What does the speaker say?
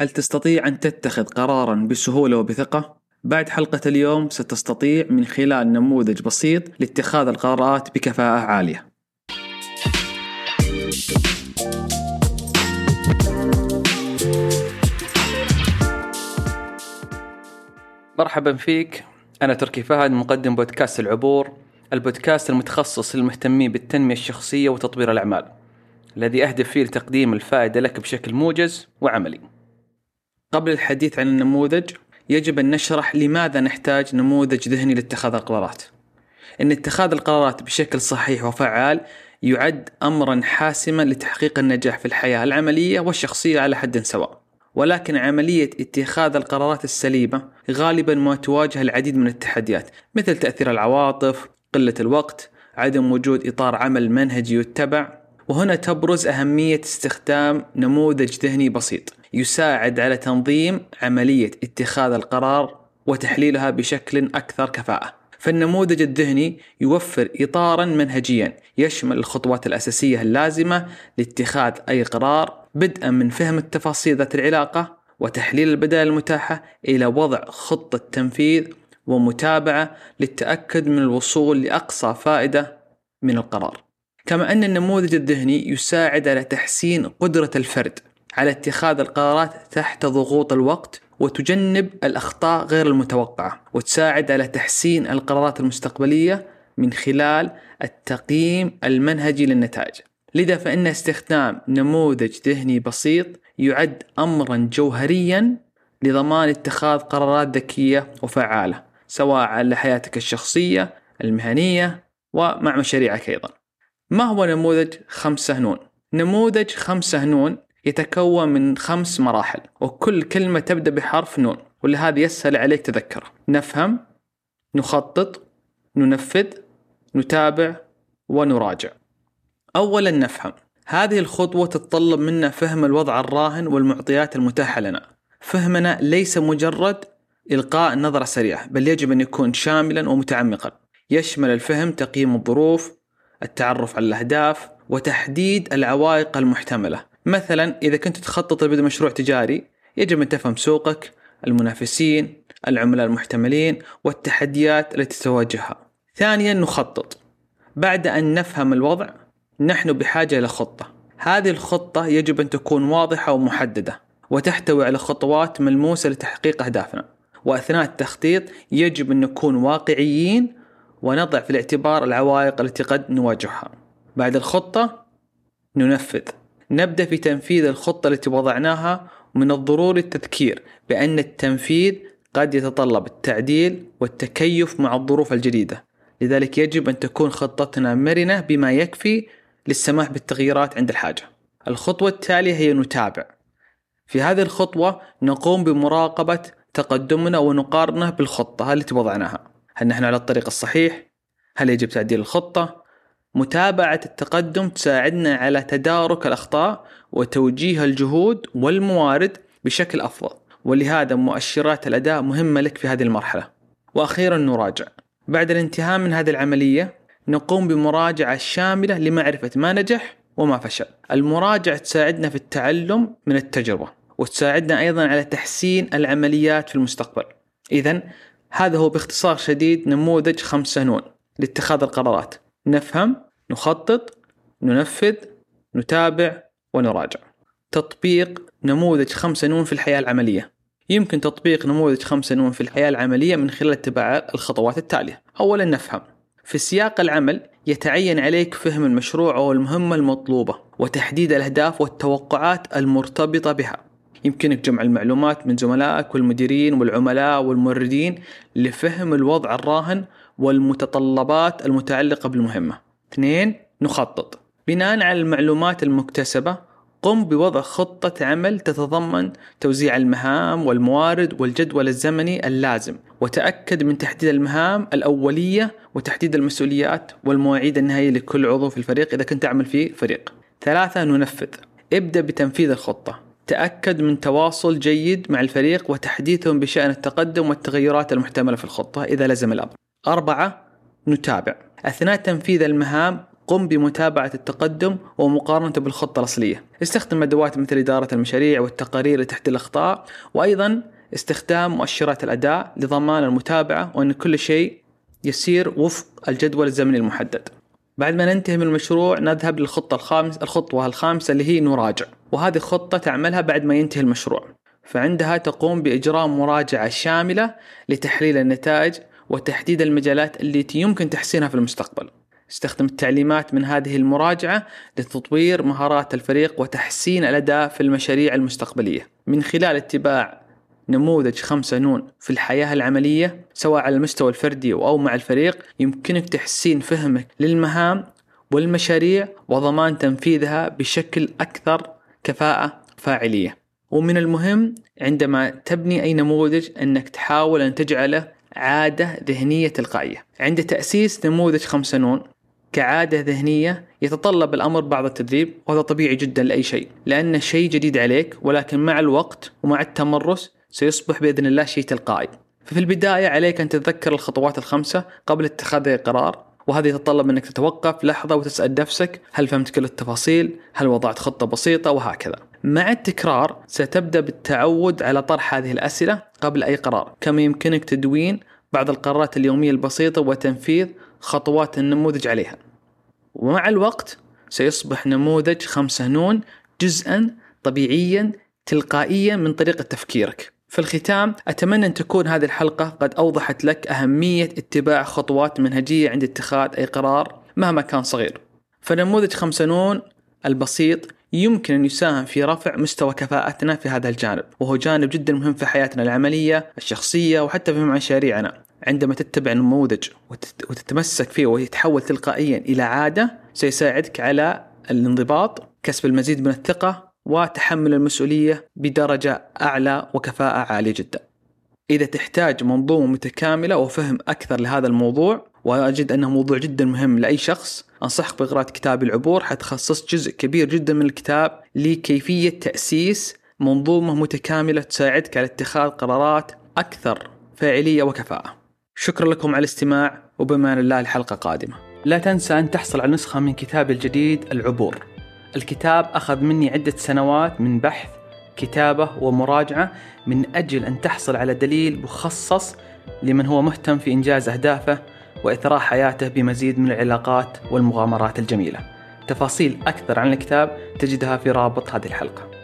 هل تستطيع أن تتخذ قرارا بسهولة وبثقة؟ بعد حلقة اليوم ستستطيع من خلال نموذج بسيط لاتخاذ القرارات بكفاءة عالية. مرحبا فيك أنا تركي فهد مقدم بودكاست العبور البودكاست المتخصص للمهتمين بالتنمية الشخصية وتطوير الأعمال الذي أهدف فيه لتقديم الفائدة لك بشكل موجز وعملي قبل الحديث عن النموذج يجب أن نشرح لماذا نحتاج نموذج ذهني لاتخاذ القرارات. أن اتخاذ القرارات بشكل صحيح وفعال يعد أمرا حاسما لتحقيق النجاح في الحياة العملية والشخصية على حد سواء. ولكن عملية اتخاذ القرارات السليمة غالبا ما تواجه العديد من التحديات مثل تأثير العواطف، قلة الوقت، عدم وجود إطار عمل منهجي يتبع وهنا تبرز أهمية استخدام نموذج ذهني بسيط يساعد على تنظيم عملية اتخاذ القرار وتحليلها بشكل أكثر كفاءة. فالنموذج الذهني يوفر إطارا منهجيا يشمل الخطوات الأساسية اللازمة لاتخاذ أي قرار بدءا من فهم التفاصيل ذات العلاقة وتحليل البدائل المتاحة إلى وضع خطة تنفيذ ومتابعة للتأكد من الوصول لأقصى فائدة من القرار. كما أن النموذج الذهني يساعد على تحسين قدرة الفرد على اتخاذ القرارات تحت ضغوط الوقت وتجنب الأخطاء غير المتوقعة وتساعد على تحسين القرارات المستقبلية من خلال التقييم المنهجي للنتائج. لذا فإن استخدام نموذج ذهني بسيط يعد أمرا جوهريا لضمان اتخاذ قرارات ذكية وفعالة سواء على حياتك الشخصية المهنية ومع مشاريعك أيضا. ما هو نموذج خمسة نون؟ نموذج خمسة نون يتكون من خمس مراحل وكل كلمة تبدأ بحرف نون ولهذا يسهل عليك تذكره نفهم نخطط ننفذ نتابع ونراجع. أولا نفهم. هذه الخطوة تتطلب منا فهم الوضع الراهن والمعطيات المتاحة لنا. فهمنا ليس مجرد إلقاء نظرة سريعة بل يجب أن يكون شاملا ومتعمقا. يشمل الفهم تقييم الظروف التعرف على الأهداف وتحديد العوائق المحتملة. مثلا إذا كنت تخطط لبدء مشروع تجاري يجب أن تفهم سوقك المنافسين العملاء المحتملين والتحديات التي تواجهها. ثانيا نخطط. بعد أن نفهم الوضع نحن بحاجة إلى خطة. هذه الخطة يجب أن تكون واضحة ومحددة وتحتوي على خطوات ملموسة لتحقيق أهدافنا. وأثناء التخطيط يجب أن نكون واقعيين ونضع في الاعتبار العوائق التي قد نواجهها بعد الخطة ننفذ نبدأ في تنفيذ الخطة التي وضعناها ومن الضروري التذكير بأن التنفيذ قد يتطلب التعديل والتكيف مع الظروف الجديدة لذلك يجب أن تكون خطتنا مرنة بما يكفي للسماح بالتغييرات عند الحاجة. الخطوة التالية هي نتابع. في هذه الخطوة نقوم بمراقبة تقدمنا ونقارنه بالخطة التي وضعناها. هل نحن على الطريق الصحيح؟ هل يجب تعديل الخطة؟ متابعة التقدم تساعدنا على تدارك الأخطاء وتوجيه الجهود والموارد بشكل أفضل. ولهذا مؤشرات الأداء مهمة لك في هذه المرحلة. وأخيرا نراجع. بعد الانتهاء من هذه العملية نقوم بمراجعة شاملة لمعرفة ما نجح وما فشل. المراجعة تساعدنا في التعلم من التجربة وتساعدنا أيضا على تحسين العمليات في المستقبل. إذا هذا هو باختصار شديد نموذج خمسة نون لاتخاذ القرارات. نفهم نخطط ننفذ نتابع ونراجع. تطبيق نموذج خمسة نون في الحياة العملية. يمكن تطبيق نموذج خمسة نون في الحياة العملية من خلال اتباع الخطوات التالية. أولا نفهم. في سياق العمل يتعين عليك فهم المشروع أو المهمة المطلوبة وتحديد الأهداف والتوقعات المرتبطة بها. يمكنك جمع المعلومات من زملائك والمديرين والعملاء والموردين لفهم الوضع الراهن والمتطلبات المتعلقة بالمهمة. اثنين نخطط. بناء على المعلومات المكتسبة قم بوضع خطة عمل تتضمن توزيع المهام والموارد والجدول الزمني اللازم. وتأكد من تحديد المهام الأولية وتحديد المسؤوليات والمواعيد النهائية لكل عضو في الفريق إذا كنت تعمل في فريق. ثلاثة ننفذ. ابدأ بتنفيذ الخطة. تأكد من تواصل جيد مع الفريق وتحديثهم بشأن التقدم والتغيرات المحتملة في الخطة إذا لزم الأمر. أربعة نتابع. أثناء تنفيذ المهام قم بمتابعة التقدم ومقارنته بالخطة الأصلية. استخدم أدوات مثل إدارة المشاريع والتقارير لتحديد الأخطاء وأيضا استخدام مؤشرات الأداء لضمان المتابعة وأن كل شيء يسير وفق الجدول الزمني المحدد. بعد ما ننتهي من المشروع نذهب للخطة الخامسة الخطوة الخامسة اللي هي نراجع. وهذه الخطة تعملها بعد ما ينتهي المشروع. فعندها تقوم بإجراء مراجعة شاملة لتحليل النتائج وتحديد المجالات التي يمكن تحسينها في المستقبل. استخدم التعليمات من هذه المراجعة لتطوير مهارات الفريق وتحسين الأداء في المشاريع المستقبلية. من خلال اتباع نموذج خمسة نون في الحياة العملية سواء على المستوى الفردي أو مع الفريق يمكنك تحسين فهمك للمهام والمشاريع وضمان تنفيذها بشكل أكثر كفاءة فاعلية. ومن المهم عندما تبني أي نموذج أنك تحاول أن تجعله عادة ذهنية تلقائية. عند تأسيس نموذج خمسة نون كعادة ذهنية يتطلب الأمر بعض التدريب وهذا طبيعي جدا لأي شيء لأن شيء جديد عليك ولكن مع الوقت ومع التمرس سيصبح بإذن الله شيء تلقائي ففي البداية عليك أن تتذكر الخطوات الخمسة قبل اتخاذ أي قرار وهذا يتطلب أنك تتوقف لحظة وتسأل نفسك هل فهمت كل التفاصيل؟ هل وضعت خطة بسيطة؟ وهكذا مع التكرار ستبدأ بالتعود على طرح هذه الأسئلة قبل أي قرار كما يمكنك تدوين بعض القرارات اليومية البسيطة وتنفيذ خطوات النموذج عليها ومع الوقت سيصبح نموذج خمسة نون جزءا طبيعيا تلقائيا من طريقة تفكيرك في الختام أتمنى أن تكون هذه الحلقة قد أوضحت لك أهمية اتباع خطوات منهجية عند اتخاذ أي قرار مهما كان صغير. فنموذج خمسة نون البسيط يمكن أن يساهم في رفع مستوى كفاءتنا في هذا الجانب وهو جانب جدا مهم في حياتنا العملية الشخصية وحتى في مشاريعنا. عندما تتبع نموذج وتتمسك فيه ويتحول تلقائيا إلى عادة سيساعدك على الانضباط كسب المزيد من الثقة وتحمل المسؤولية بدرجة أعلى وكفاءة عالية جدا. إذا تحتاج منظومة متكاملة وفهم أكثر لهذا الموضوع وأجد أنه موضوع جدا مهم لأي شخص أنصحك بقراءة كتاب العبور حتخصص جزء كبير جدا من الكتاب لكيفية تأسيس منظومة متكاملة تساعدك على اتخاذ قرارات أكثر فاعلية وكفاءة. شكرا لكم على الاستماع وبمان الله الحلقة قادمة لا تنسى أن تحصل على نسخة من كتاب الجديد العبور. الكتاب أخذ مني عدة سنوات من بحث كتابة ومراجعة من أجل أن تحصل على دليل مخصص لمن هو مهتم في إنجاز أهدافه وإثراء حياته بمزيد من العلاقات والمغامرات الجميلة. تفاصيل أكثر عن الكتاب تجدها في رابط هذه الحلقة.